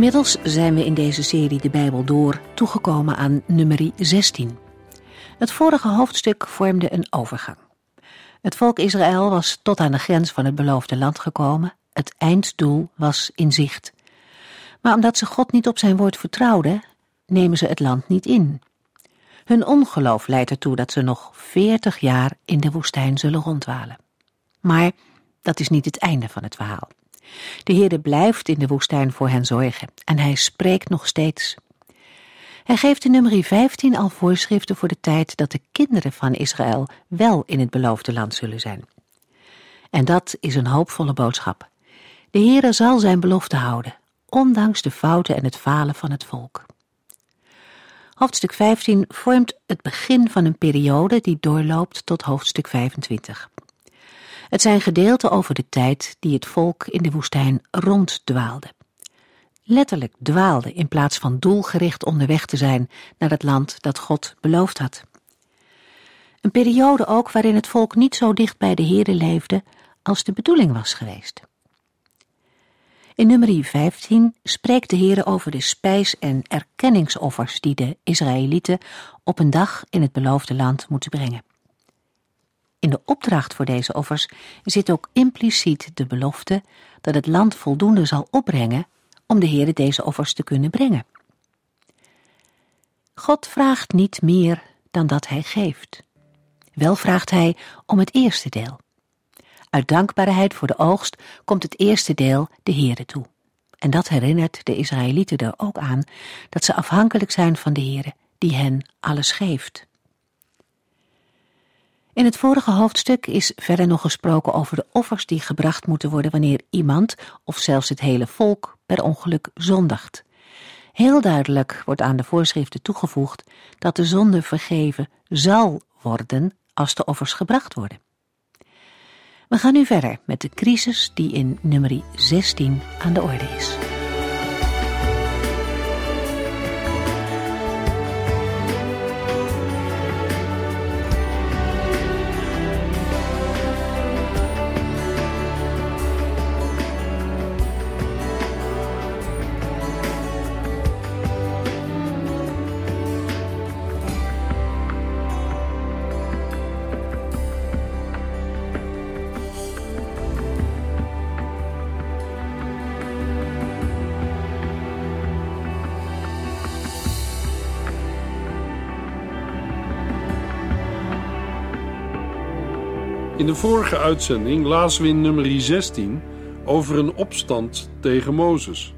Inmiddels zijn we in deze serie De Bijbel door toegekomen aan nummer 16. Het vorige hoofdstuk vormde een overgang. Het volk Israël was tot aan de grens van het beloofde land gekomen. Het einddoel was in zicht. Maar omdat ze God niet op zijn woord vertrouwden, nemen ze het land niet in. Hun ongeloof leidt ertoe dat ze nog veertig jaar in de woestijn zullen rondwalen. Maar dat is niet het einde van het verhaal. De Heerde blijft in de woestijn voor hen zorgen en hij spreekt nog steeds. Hij geeft in nummer 15 al voorschriften voor de tijd dat de kinderen van Israël wel in het beloofde land zullen zijn. En dat is een hoopvolle boodschap. De Heere zal zijn belofte houden, ondanks de fouten en het falen van het volk. Hoofdstuk 15 vormt het begin van een periode die doorloopt tot hoofdstuk 25. Het zijn gedeelten over de tijd die het volk in de woestijn ronddwaalde. Letterlijk dwaalde in plaats van doelgericht onderweg te zijn naar het land dat God beloofd had. Een periode ook waarin het volk niet zo dicht bij de Here leefde als de bedoeling was geweest. In nummer 15 spreekt de Heer over de spijs- en erkenningsoffers die de Israëlieten op een dag in het beloofde land moeten brengen. In de opdracht voor deze offers zit ook impliciet de belofte dat het land voldoende zal opbrengen om de Heere deze offers te kunnen brengen. God vraagt niet meer dan dat hij geeft. Wel vraagt hij om het eerste deel. Uit dankbaarheid voor de oogst komt het eerste deel de Heere toe. En dat herinnert de Israëlieten er ook aan dat ze afhankelijk zijn van de Heere die hen alles geeft. In het vorige hoofdstuk is verder nog gesproken over de offers die gebracht moeten worden wanneer iemand, of zelfs het hele volk, per ongeluk zondigt. Heel duidelijk wordt aan de voorschriften toegevoegd dat de zonde vergeven zal worden als de offers gebracht worden. We gaan nu verder met de crisis die in nummer 16 aan de orde is. De vorige uitzending lazen we in nummer 16 over een opstand tegen Mozes.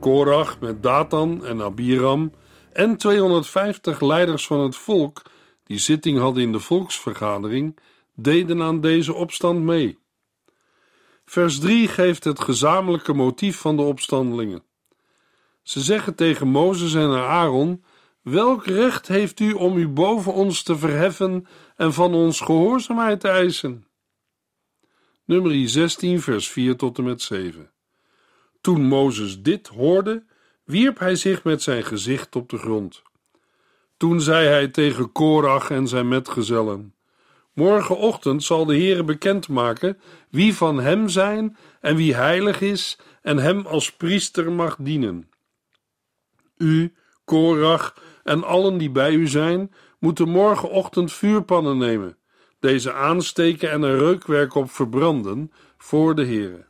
Korach met Datan en Abiram en 250 leiders van het volk die zitting hadden in de volksvergadering deden aan deze opstand mee. Vers 3 geeft het gezamenlijke motief van de opstandelingen. Ze zeggen tegen Mozes en Aaron: Welk recht heeft u om u boven ons te verheffen en van ons gehoorzaamheid te eisen? Nummer 16, vers 4 tot en met 7. Toen Mozes dit hoorde, wierp hij zich met zijn gezicht op de grond. Toen zei hij tegen Korach en zijn metgezellen: Morgenochtend zal de Heere bekendmaken wie van hem zijn en wie heilig is en hem als priester mag dienen. U, Korach en allen die bij u zijn, moeten morgenochtend vuurpannen nemen, deze aansteken en er reukwerk op verbranden voor de Heere.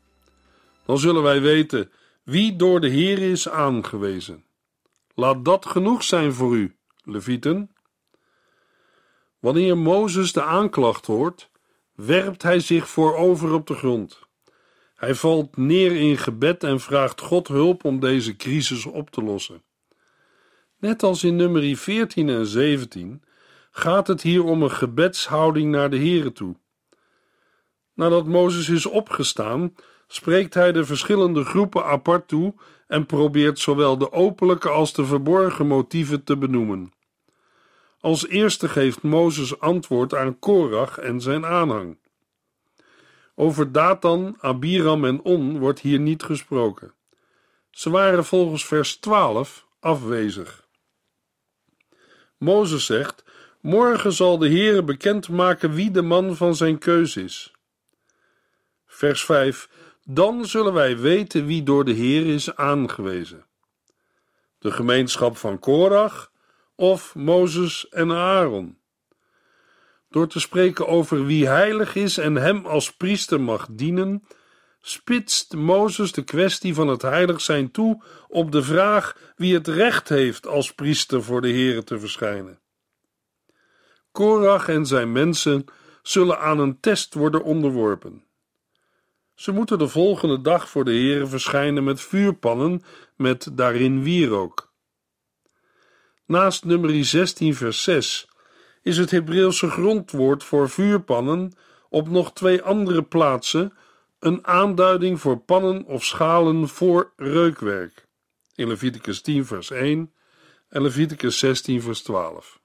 Dan zullen wij weten wie door de Heere is aangewezen. Laat dat genoeg zijn voor u, Levieten. Wanneer Mozes de aanklacht hoort, werpt hij zich voorover op de grond. Hij valt neer in gebed en vraagt God hulp om deze crisis op te lossen. Net als in nummer 14 en 17 gaat het hier om een gebedshouding naar de Here toe. Nadat Mozes is opgestaan, spreekt hij de verschillende groepen apart toe en probeert zowel de openlijke als de verborgen motieven te benoemen. Als eerste geeft Mozes antwoord aan Korach en zijn aanhang. Over Datan, Abiram en On wordt hier niet gesproken. Ze waren volgens vers 12 afwezig. Mozes zegt: Morgen zal de Heere bekendmaken wie de man van zijn keus is. Vers 5: Dan zullen wij weten wie door de Heer is aangewezen. De gemeenschap van Korach of Mozes en Aaron. Door te spreken over wie heilig is en hem als priester mag dienen, spitst Mozes de kwestie van het heilig zijn toe op de vraag wie het recht heeft als priester voor de Heere te verschijnen. Korach en zijn mensen zullen aan een test worden onderworpen. Ze moeten de volgende dag voor de Heere verschijnen met vuurpannen met daarin wierook. Naast nummer 16 vers 6 is het Hebreeuwse grondwoord voor vuurpannen op nog twee andere plaatsen een aanduiding voor pannen of schalen voor reukwerk. In Leviticus 10 vers 1 en Leviticus 16 vers 12.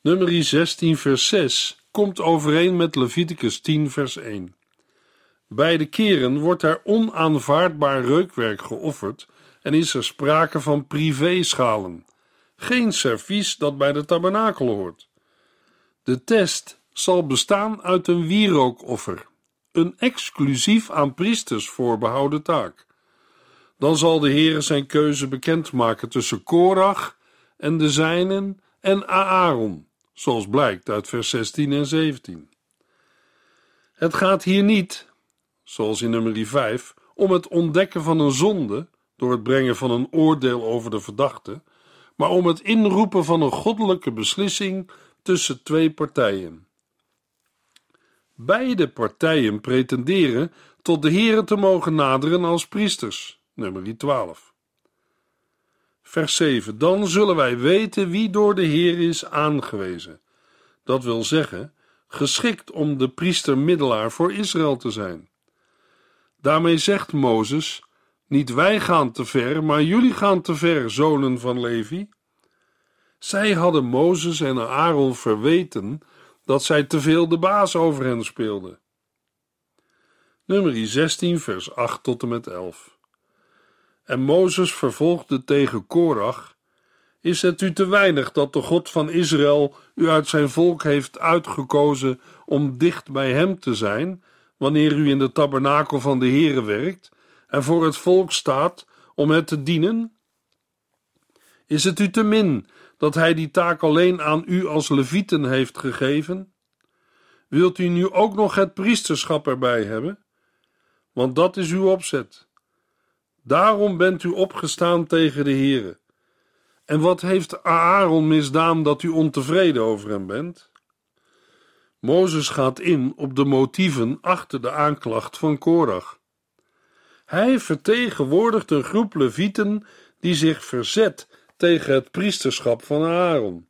Nummer 16 vers 6 komt overeen met Leviticus 10 vers 1. Beide keren wordt er onaanvaardbaar reukwerk geofferd en is er sprake van privéschalen, geen servies dat bij de tabernakel hoort. De test zal bestaan uit een wierookoffer, een exclusief aan priesters voorbehouden taak. Dan zal de Heere zijn keuze bekendmaken tussen Korach en de zijnen en Aaron, zoals blijkt uit vers 16 en 17. Het gaat hier niet, zoals in nummer 5, om het ontdekken van een zonde door het brengen van een oordeel over de verdachte, maar om het inroepen van een goddelijke beslissing tussen twee partijen. Beide partijen pretenderen tot de Here te mogen naderen als priesters. Nummer 12. Vers 7. Dan zullen wij weten wie door de Heer is aangewezen. Dat wil zeggen, geschikt om de priester-middelaar voor Israël te zijn. Daarmee zegt Mozes: Niet wij gaan te ver, maar jullie gaan te ver, zonen van Levi. Zij hadden Mozes en Aaron verweten dat zij te veel de baas over hen speelden. Nummer 16, vers 8 tot en met 11. En Mozes vervolgde tegen Korach: Is het u te weinig dat de God van Israël u uit zijn volk heeft uitgekozen om dicht bij hem te zijn, wanneer u in de tabernakel van de Heere werkt en voor het volk staat om het te dienen? Is het u te min dat hij die taak alleen aan u als levieten heeft gegeven? Wilt u nu ook nog het priesterschap erbij hebben? Want dat is uw opzet. Daarom bent u opgestaan tegen de Heere. En wat heeft Aaron misdaan dat u ontevreden over hem bent? Mozes gaat in op de motieven achter de aanklacht van Korach. Hij vertegenwoordigt een groep levieten die zich verzet tegen het priesterschap van Aaron.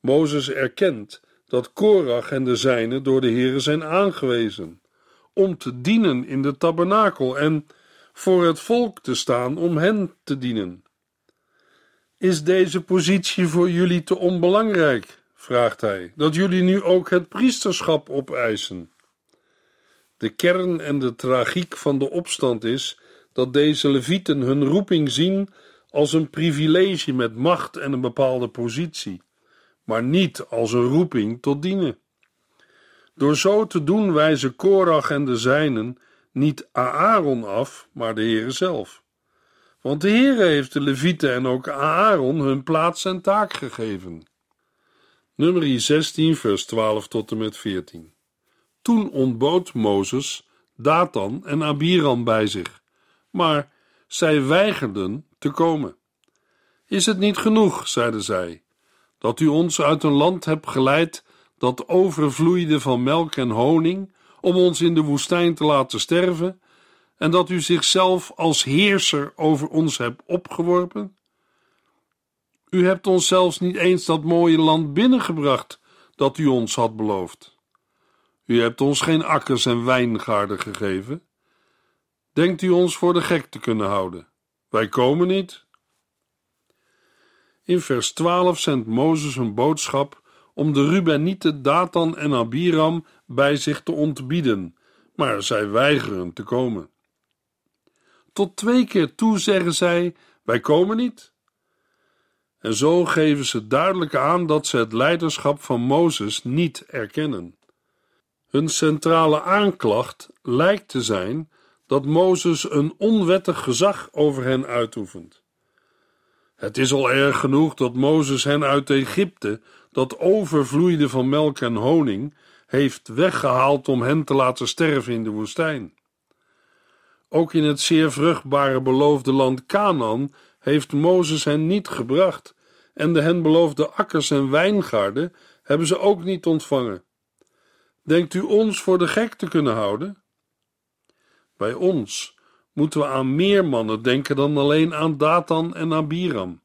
Mozes erkent dat Korach en de zijnen door de Heere zijn aangewezen om te dienen in de tabernakel en voor het volk te staan om hen te dienen. Is deze positie voor jullie te onbelangrijk, vraagt hij, dat jullie nu ook het priesterschap opeisen? De kern en de tragiek van de opstand is dat deze levieten hun roeping zien als een privilege met macht en een bepaalde positie, maar niet als een roeping tot dienen. Door zo te doen wijzen Korach en de zijnen niet Aaron af, maar de Heere zelf. Want de Heere heeft de Levieten en ook Aaron hun plaats en taak gegeven. Nummer 16, vers 12 tot en met 14. Toen ontbood Mozes Datan en Abiram bij zich, maar zij weigerden te komen. Is het niet genoeg, zeiden zij, dat u ons uit een land hebt geleid dat overvloeide van melk en honing, om ons in de woestijn te laten sterven, en dat u zichzelf als heerser over ons hebt opgeworpen? U hebt ons zelfs niet eens dat mooie land binnengebracht dat u ons had beloofd. U hebt ons geen akkers en wijngaarden gegeven, Denkt u ons voor de gek te kunnen houden? Wij komen niet. In vers 12 zendt Mozes een boodschap om de Rubenieten Datan en Abiram bij zich te ontbieden, maar zij weigeren te komen. Tot twee keer toe zeggen zij: Wij komen niet. En zo geven ze duidelijk aan dat ze het leiderschap van Mozes niet erkennen. Hun centrale aanklacht lijkt te zijn dat Mozes een onwettig gezag over hen uitoefent. Het is al erg genoeg dat Mozes hen uit Egypte, dat overvloeide van melk en honing, heeft weggehaald om hen te laten sterven in de woestijn. Ook in het zeer vruchtbare beloofde land Canaan heeft Mozes hen niet gebracht, en de hen beloofde akkers en wijngaarden hebben ze ook niet ontvangen. Denkt u ons voor de gek te kunnen houden? Bij ons moeten we aan meer mannen denken dan alleen aan Datan en Abiram.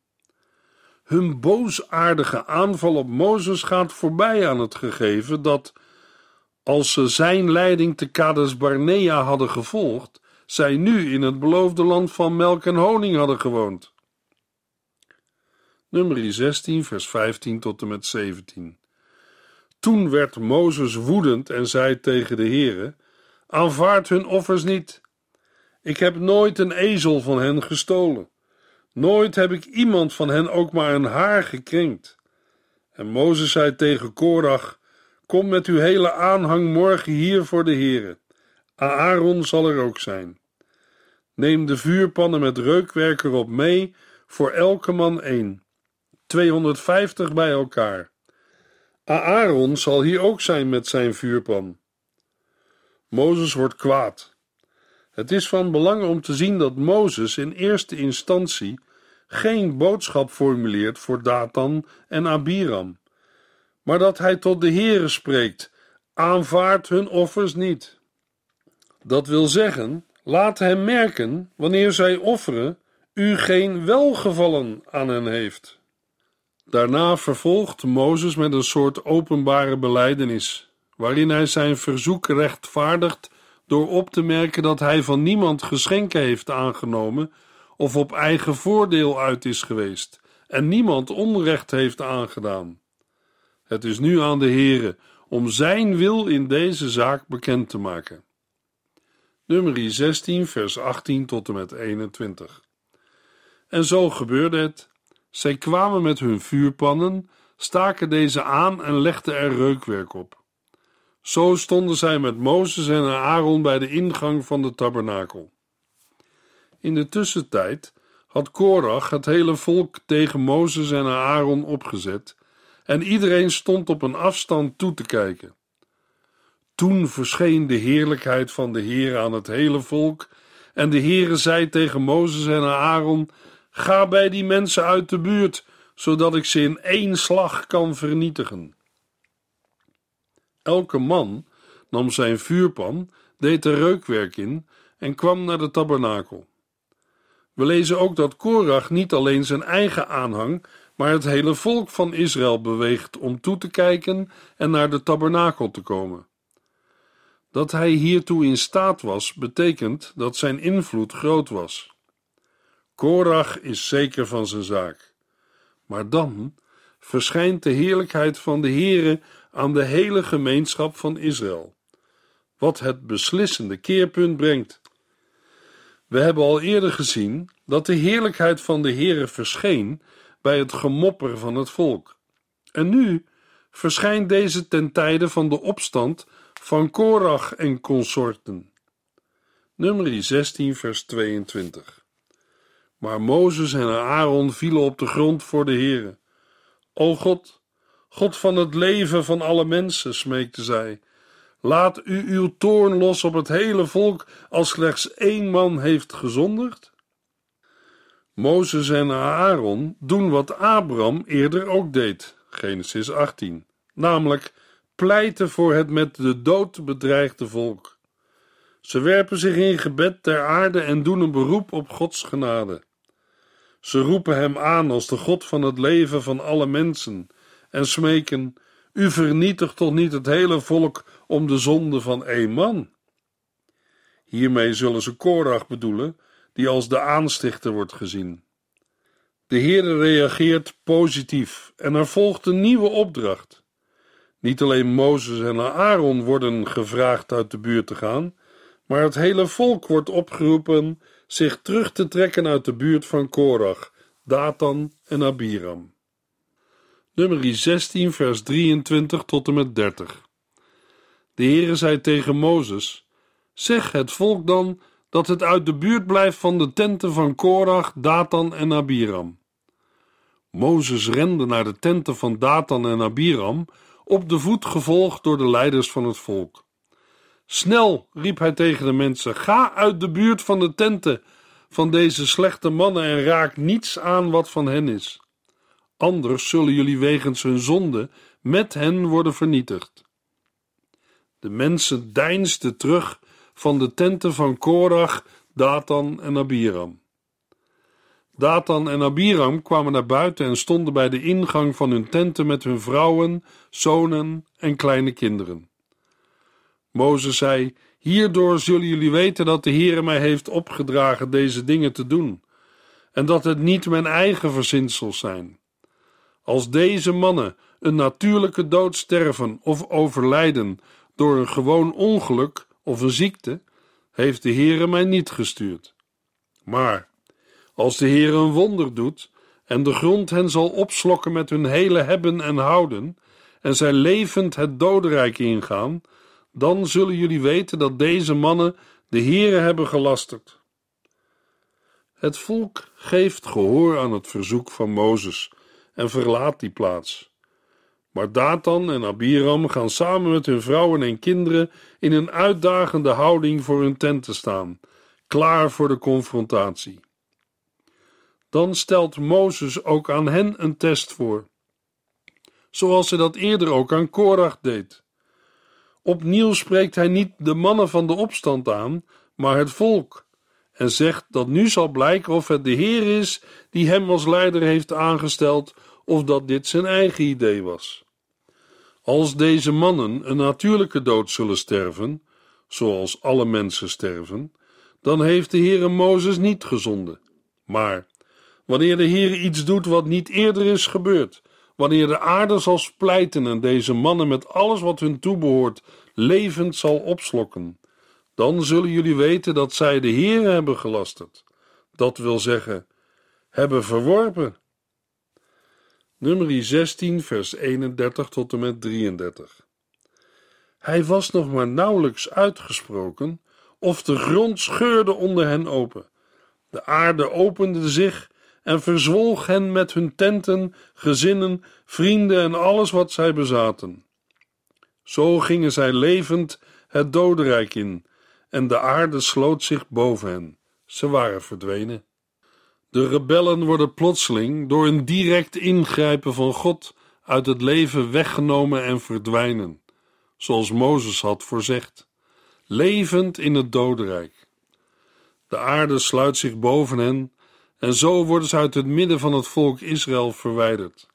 Hun boosaardige aanval op Mozes gaat voorbij aan het gegeven dat, als ze zijn leiding te Kades Barnea hadden gevolgd, zij nu in het beloofde land van melk en honing hadden gewoond. Nummer 16, vers 15 tot en met 17. Toen werd Mozes woedend en zei tegen de Heere: Aanvaard hun offers niet. Ik heb nooit een ezel van hen gestolen. Nooit heb ik iemand van hen ook maar een haar gekrenkt. En Mozes zei tegen Korach: Kom met uw hele aanhang morgen hier voor de Heere. Aaron zal er ook zijn. Neem de vuurpannen met reukwerk erop mee, voor elke man één. 250 bij elkaar. Aaron zal hier ook zijn met zijn vuurpan. Mozes wordt kwaad. Het is van belang om te zien dat Mozes in eerste instantie geen boodschap formuleert voor Datan en Abiram, maar dat hij tot de Heere spreekt: aanvaard hun offers niet. Dat wil zeggen, laat hem merken, wanneer zij offeren, u geen welgevallen aan hen heeft. Daarna vervolgt Mozes met een soort openbare belijdenis, waarin hij zijn verzoek rechtvaardigt door op te merken dat hij van niemand geschenken heeft aangenomen of op eigen voordeel uit is geweest en niemand onrecht heeft aangedaan. Het is nu aan de Heere om zijn wil in deze zaak bekend te maken. Nummer 16, vers 18 tot en met 21. En zo gebeurde het zij kwamen met hun vuurpannen, staken deze aan en legden er reukwerk op. Zo stonden zij met Mozes en Aaron bij de ingang van de tabernakel. In de tussentijd had Korach het hele volk tegen Mozes en Aaron opgezet, en iedereen stond op een afstand toe te kijken. Toen verscheen de heerlijkheid van de Heer aan het hele volk, en de Heere zei tegen Mozes en Aaron: Ga bij die mensen uit de buurt, zodat ik ze in één slag kan vernietigen. Elke man nam zijn vuurpan, deed er reukwerk in en kwam naar de tabernakel. We lezen ook dat Korach niet alleen zijn eigen aanhang, maar het hele volk van Israël beweegt om toe te kijken en naar de tabernakel te komen. Dat hij hiertoe in staat was, betekent dat zijn invloed groot was. Korach is zeker van zijn zaak. Maar dan verschijnt de heerlijkheid van de Heere aan de hele gemeenschap van Israël, wat het beslissende keerpunt brengt. We hebben al eerder gezien dat de heerlijkheid van de Heere verscheen bij het gemopper van het volk. En nu verschijnt deze ten tijde van de opstand van Korach en consorten. Nummer 16, vers 22. Maar Mozes en Aaron vielen op de grond voor de Heere. O God, God van het leven van alle mensen, smeekte zij, laat u uw toorn los op het hele volk als slechts één man heeft gezondigd? Mozes en Aaron doen wat Abraham eerder ook deed, Genesis 18, namelijk pleiten voor het met de dood bedreigde volk. Ze werpen zich in gebed ter aarde en doen een beroep op Gods genade. Ze roepen hem aan als de God van het leven van alle mensen en smeken: U vernietigt toch niet het hele volk om de zonde van één man? Hiermee zullen ze Korach bedoelen, die als de aanstichter wordt gezien. De Heere reageert positief en er volgt een nieuwe opdracht. Niet alleen Mozes en Aaron worden gevraagd uit de buurt te gaan, maar het hele volk wordt opgeroepen zich terug te trekken uit de buurt van Korach, Datan en Abiram. Nummer 16, vers 23 tot en met 30. De Heere zei tegen Mozes: Zeg het volk dan dat het uit de buurt blijft van de tenten van Korach, Datan en Abiram. Mozes rende naar de tenten van Datan en Abiram, op de voet gevolgd door de leiders van het volk. Snel, riep hij tegen de mensen, ga uit de buurt van de tenten van deze slechte mannen en raak niets aan wat van hen is. Anders zullen jullie wegens hun zonde met hen worden vernietigd. De mensen deinsden terug van de tenten van Korach, Datan en Abiram. Datan en Abiram kwamen naar buiten en stonden bij de ingang van hun tenten met hun vrouwen, zonen en kleine kinderen. Mozes zei: Hierdoor zullen jullie weten dat de Heere mij heeft opgedragen deze dingen te doen, en dat het niet mijn eigen verzinsels zijn. Als deze mannen een natuurlijke dood sterven of overlijden door een gewoon ongeluk of een ziekte, heeft de Heere mij niet gestuurd. Maar als de Heer een wonder doet en de grond hen zal opslokken met hun hele hebben en houden, en zij levend het dodenrijk ingaan, dan zullen jullie weten dat deze mannen de Heere hebben gelasterd. Het volk geeft gehoor aan het verzoek van Mozes en verlaat die plaats. Maar Datan en Abiram gaan samen met hun vrouwen en kinderen in een uitdagende houding voor hun tenten staan, klaar voor de confrontatie. Dan stelt Mozes ook aan hen een test voor, zoals hij dat eerder ook aan Korach deed. Opnieuw spreekt hij niet de mannen van de opstand aan, maar het volk, en zegt dat nu zal blijken of het de Heer is die hem als leider heeft aangesteld, of dat dit zijn eigen idee was. Als deze mannen een natuurlijke dood zullen sterven, zoals alle mensen sterven, dan heeft de Heere Mozes niet gezonden. Maar wanneer de Heer iets doet wat niet eerder is gebeurd, wanneer de aarde zal splijten en deze mannen met alles wat hun toebehoort levend zal opslokken, dan zullen jullie weten dat zij de Heer hebben gelasterd. Dat wil zeggen, hebben verworpen. Nummer 16, vers 31 tot en met 33. Hij was nog maar nauwelijks uitgesproken, of de grond scheurde onder hen open. De aarde opende zich en verzwolg hen met hun tenten, gezinnen, vrienden en alles wat zij bezaten. Zo gingen zij levend het dodenrijk in, en de aarde sloot zich boven hen. Ze waren verdwenen. De rebellen worden plotseling door een direct ingrijpen van God uit het leven weggenomen en verdwijnen, zoals Mozes had voorzegd, levend in het dodenrijk. De aarde sluit zich boven hen en zo worden ze uit het midden van het volk Israël verwijderd.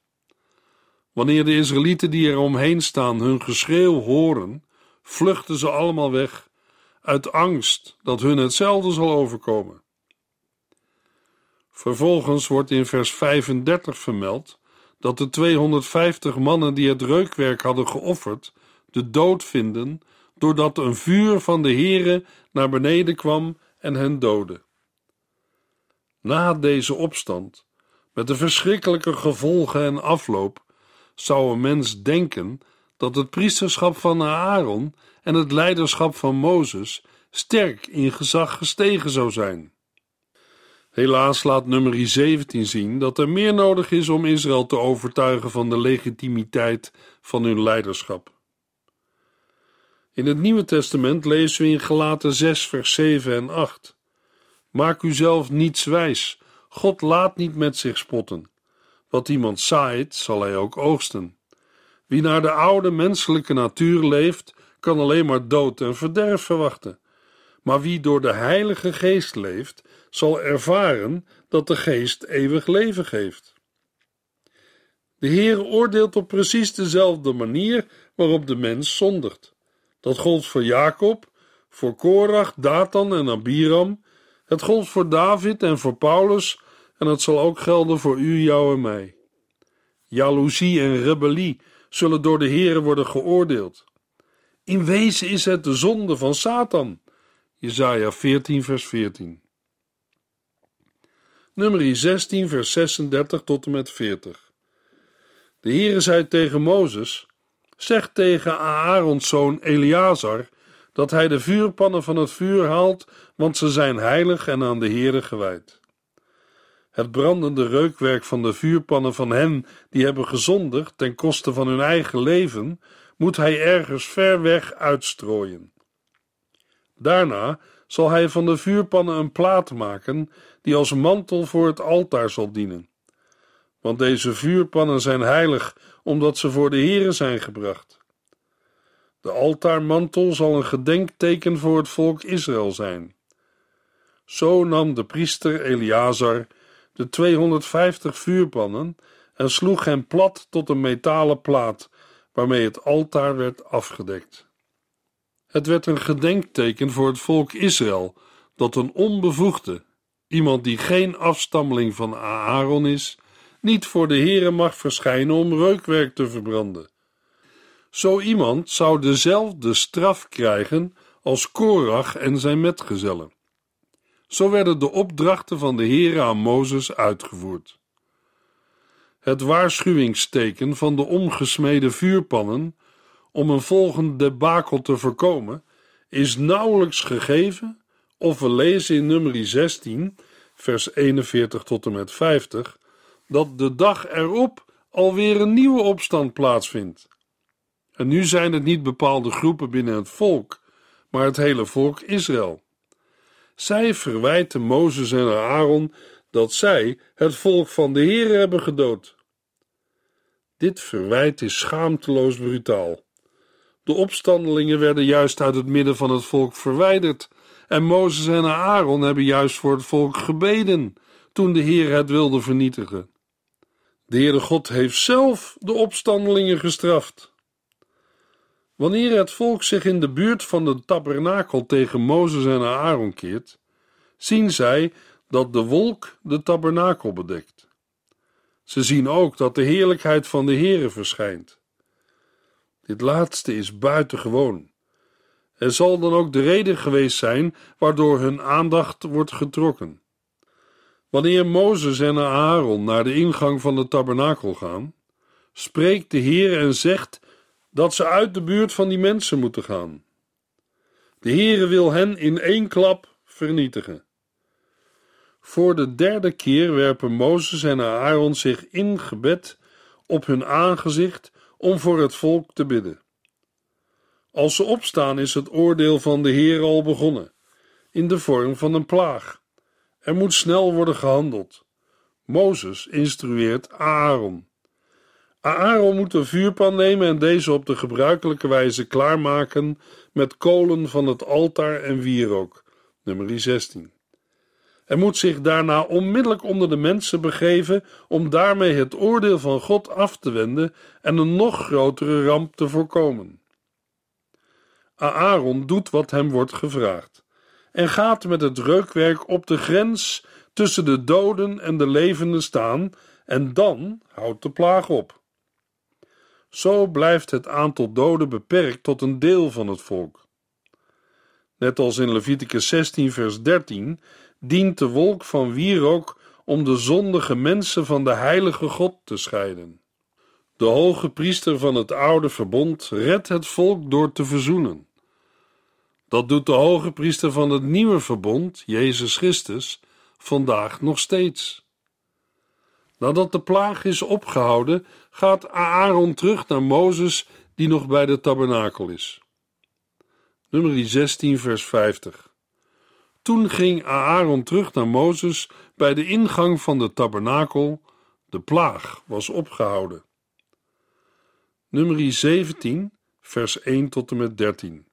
Wanneer de Israëlieten die er omheen staan hun geschreeuw horen, vluchten ze allemaal weg, uit angst dat hun hetzelfde zal overkomen. Vervolgens wordt in vers 35 vermeld dat de 250 mannen die het reukwerk hadden geofferd, de dood vinden, doordat een vuur van de Heere naar beneden kwam en hen doodde. Na deze opstand, met de verschrikkelijke gevolgen en afloop, zou een mens denken dat het priesterschap van Aaron en het leiderschap van Mozes sterk in gezag gestegen zou zijn. Helaas laat nummer 17 zien dat er meer nodig is om Israël te overtuigen van de legitimiteit van hun leiderschap. In het Nieuwe Testament lezen we in Galaten 6, vers 7 en 8. Maak uzelf niets wijs. God laat niet met zich spotten. Wat iemand zaait, zal hij ook oogsten. Wie naar de oude menselijke natuur leeft, kan alleen maar dood en verderf verwachten. Maar wie door de Heilige Geest leeft, zal ervaren dat de Geest eeuwig leven geeft. De Heer oordeelt op precies dezelfde manier waarop de mens zondigt. Dat gold voor Jacob, voor Korach, Datan en Abiram. Het gold voor David en voor Paulus en het zal ook gelden voor u, jou en mij. Jaloezie en rebellie zullen door de Heere worden geoordeeld. In wezen is het de zonde van Satan. Jesaja 14 vers 14. Nummer 16 vers 36 tot en met 40. De Heere zei tegen Mozes, zeg tegen Aarons zoon Eleazar, dat hij de vuurpannen van het vuur haalt, want ze zijn heilig en aan de Heere gewijd. Het brandende reukwerk van de vuurpannen van hen die hebben gezondigd ten koste van hun eigen leven, moet hij ergens ver weg uitstrooien. Daarna zal hij van de vuurpannen een plaat maken die als mantel voor het altaar zal dienen. Want deze vuurpannen zijn heilig, omdat ze voor de Here zijn gebracht. De altaarmantel zal een gedenkteken voor het volk Israël zijn. Zo nam de priester Eleazar de 250 vuurpannen en sloeg hen plat tot een metalen plaat waarmee het altaar werd afgedekt. Het werd een gedenkteken voor het volk Israël dat een onbevoegde, iemand die geen afstammeling van Aaron is, niet voor de Heere mag verschijnen om reukwerk te verbranden. Zo iemand zou dezelfde straf krijgen als Korach en zijn metgezellen. Zo werden de opdrachten van de Heere aan Mozes uitgevoerd. Het waarschuwingsteken van de omgesmeden vuurpannen om een volgend debakel te voorkomen is nauwelijks gegeven of we lezen in nummer 16 vers 41 tot en met 50 dat de dag erop alweer een nieuwe opstand plaatsvindt. En nu zijn het niet bepaalde groepen binnen het volk, maar het hele volk Israël. Zij verwijten Mozes en Aaron dat zij het volk van de Heer hebben gedood. Dit verwijt is schaamteloos brutaal. De opstandelingen werden juist uit het midden van het volk verwijderd, en Mozes en Aaron hebben juist voor het volk gebeden toen de Heer het wilde vernietigen. De Heere God heeft zelf de opstandelingen gestraft. Wanneer het volk zich in de buurt van de tabernakel tegen Mozes en Aaron keert, zien zij dat de wolk de tabernakel bedekt. Ze zien ook dat de heerlijkheid van de Heere verschijnt. Dit laatste is buitengewoon. Er zal dan ook de reden geweest zijn waardoor hun aandacht wordt getrokken. Wanneer Mozes en Aaron naar de ingang van de tabernakel gaan, spreekt de Heer en zegt dat ze uit de buurt van die mensen moeten gaan. De Heere wil hen in één klap vernietigen. Voor de derde keer werpen Mozes en Aaron zich in gebed op hun aangezicht om voor het volk te bidden. Als ze opstaan is het oordeel van de Heer al begonnen, in de vorm van een plaag. Er moet snel worden gehandeld. Mozes instrueert Aaron. Aaron moet een vuurpan nemen en deze op de gebruikelijke wijze klaarmaken met kolen van het altaar en wierook. Nummer 16. Hij moet zich daarna onmiddellijk onder de mensen begeven om daarmee het oordeel van God af te wenden en een nog grotere ramp te voorkomen. Aaron doet wat hem wordt gevraagd en gaat met het reukwerk op de grens tussen de doden en de levenden staan en dan houdt de plaag op. Zo blijft het aantal doden beperkt tot een deel van het volk. Net als in Leviticus 16, vers 13, dient de wolk van wierook om de zondige mensen van de heilige God te scheiden. De hoge priester van het oude verbond redt het volk door te verzoenen. Dat doet de hoge priester van het nieuwe verbond, Jezus Christus, vandaag nog steeds. Nadat de plaag is opgehouden, gaat Aaron terug naar Mozes, die nog bij de tabernakel is. Nummer 16, vers 50. Toen ging Aaron terug naar Mozes bij de ingang van de tabernakel. De plaag was opgehouden. Nummer 17, vers 1 tot en met 13.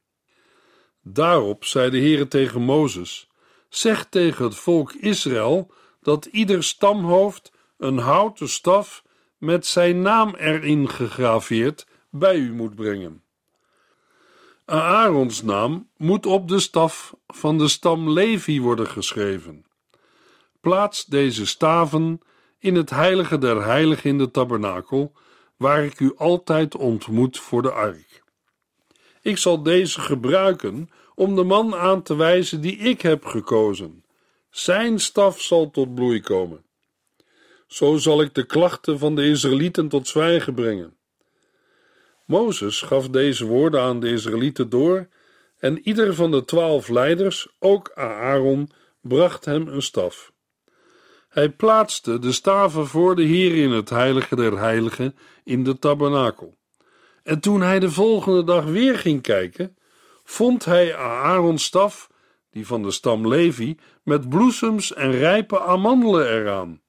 Daarop zei de Heere tegen Mozes: Zeg tegen het volk Israël dat ieder stamhoofd een houten staf met zijn naam erin gegraveerd bij u moet brengen. Aarons naam moet op de staf van de stam Levi worden geschreven. Plaats deze staven in het heilige der heiligen in de tabernakel, waar ik u altijd ontmoet voor de ark. Ik zal deze gebruiken om de man aan te wijzen die ik heb gekozen. Zijn staf zal tot bloei komen. Zo zal ik de klachten van de Israëlieten tot zwijgen brengen. Mozes gaf deze woorden aan de Israëlieten door, en ieder van de twaalf leiders, ook Aaron, bracht hem een staf. Hij plaatste de staven voor de Heer in het heilige der heiligen in de tabernakel. En toen hij de volgende dag weer ging kijken, vond hij Aarons staf, die van de stam Levi, met bloesems en rijpe amandelen eraan.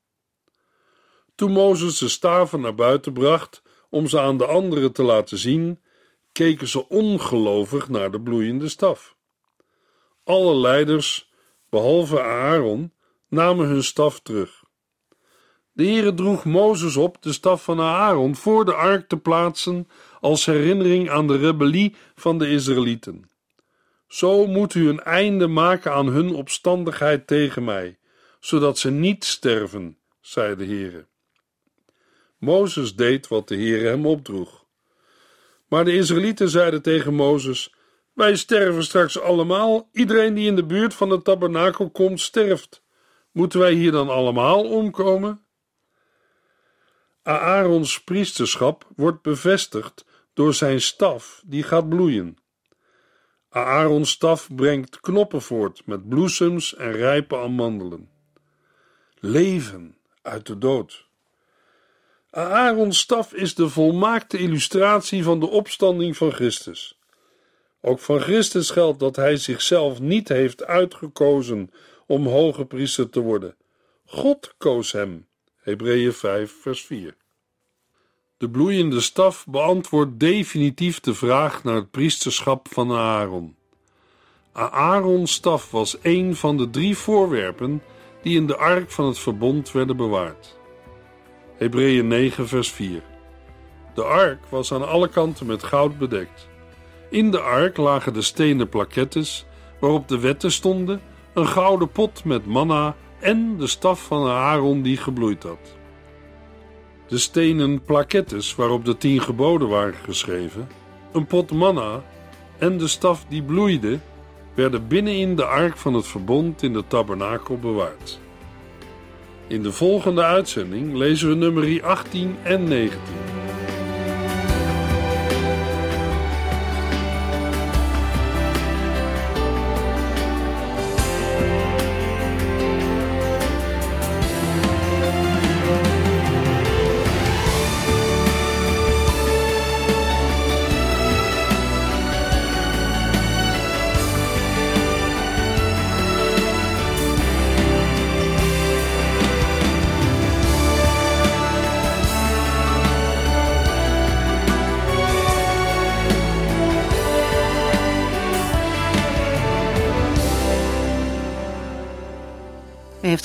Toen Mozes de staven naar buiten bracht om ze aan de anderen te laten zien, keken ze ongelovig naar de bloeiende staf. Alle leiders, behalve Aaron, namen hun staf terug. De Heere droeg Mozes op de staf van Aaron voor de ark te plaatsen als herinnering aan de rebellie van de Israëlieten. Zo moet u een einde maken aan hun opstandigheid tegen mij, zodat ze niet sterven, zei de Heere. Mozes deed wat de Heere hem opdroeg. Maar de Israëlieten zeiden tegen Mozes: Wij sterven straks allemaal. Iedereen die in de buurt van de tabernakel komt, sterft. Moeten wij hier dan allemaal omkomen? Aarons priesterschap wordt bevestigd door zijn staf, die gaat bloeien. Aarons staf brengt knoppen voort met bloesems en rijpe amandelen. Leven uit de dood. Aarons staf is de volmaakte illustratie van de opstanding van Christus. Ook van Christus geldt dat hij zichzelf niet heeft uitgekozen om hoge priester te worden. God koos hem. Hebreeën 5, vers 4. De bloeiende staf beantwoordt definitief de vraag naar het priesterschap van Aaron. Aarons staf was een van de drie voorwerpen die in de ark van het verbond werden bewaard. Hebreeën 9, vers 4. De ark was aan alle kanten met goud bedekt. In de ark lagen de stenen plakettes waarop de wetten stonden, een gouden pot met manna en de staf van Aaron die gebloeid had. De stenen plakettes waarop de tien geboden waren geschreven, een pot manna en de staf die bloeide, werden binnenin de ark van het verbond in de tabernakel bewaard. In de volgende uitzending lezen we nummer 18 en 19.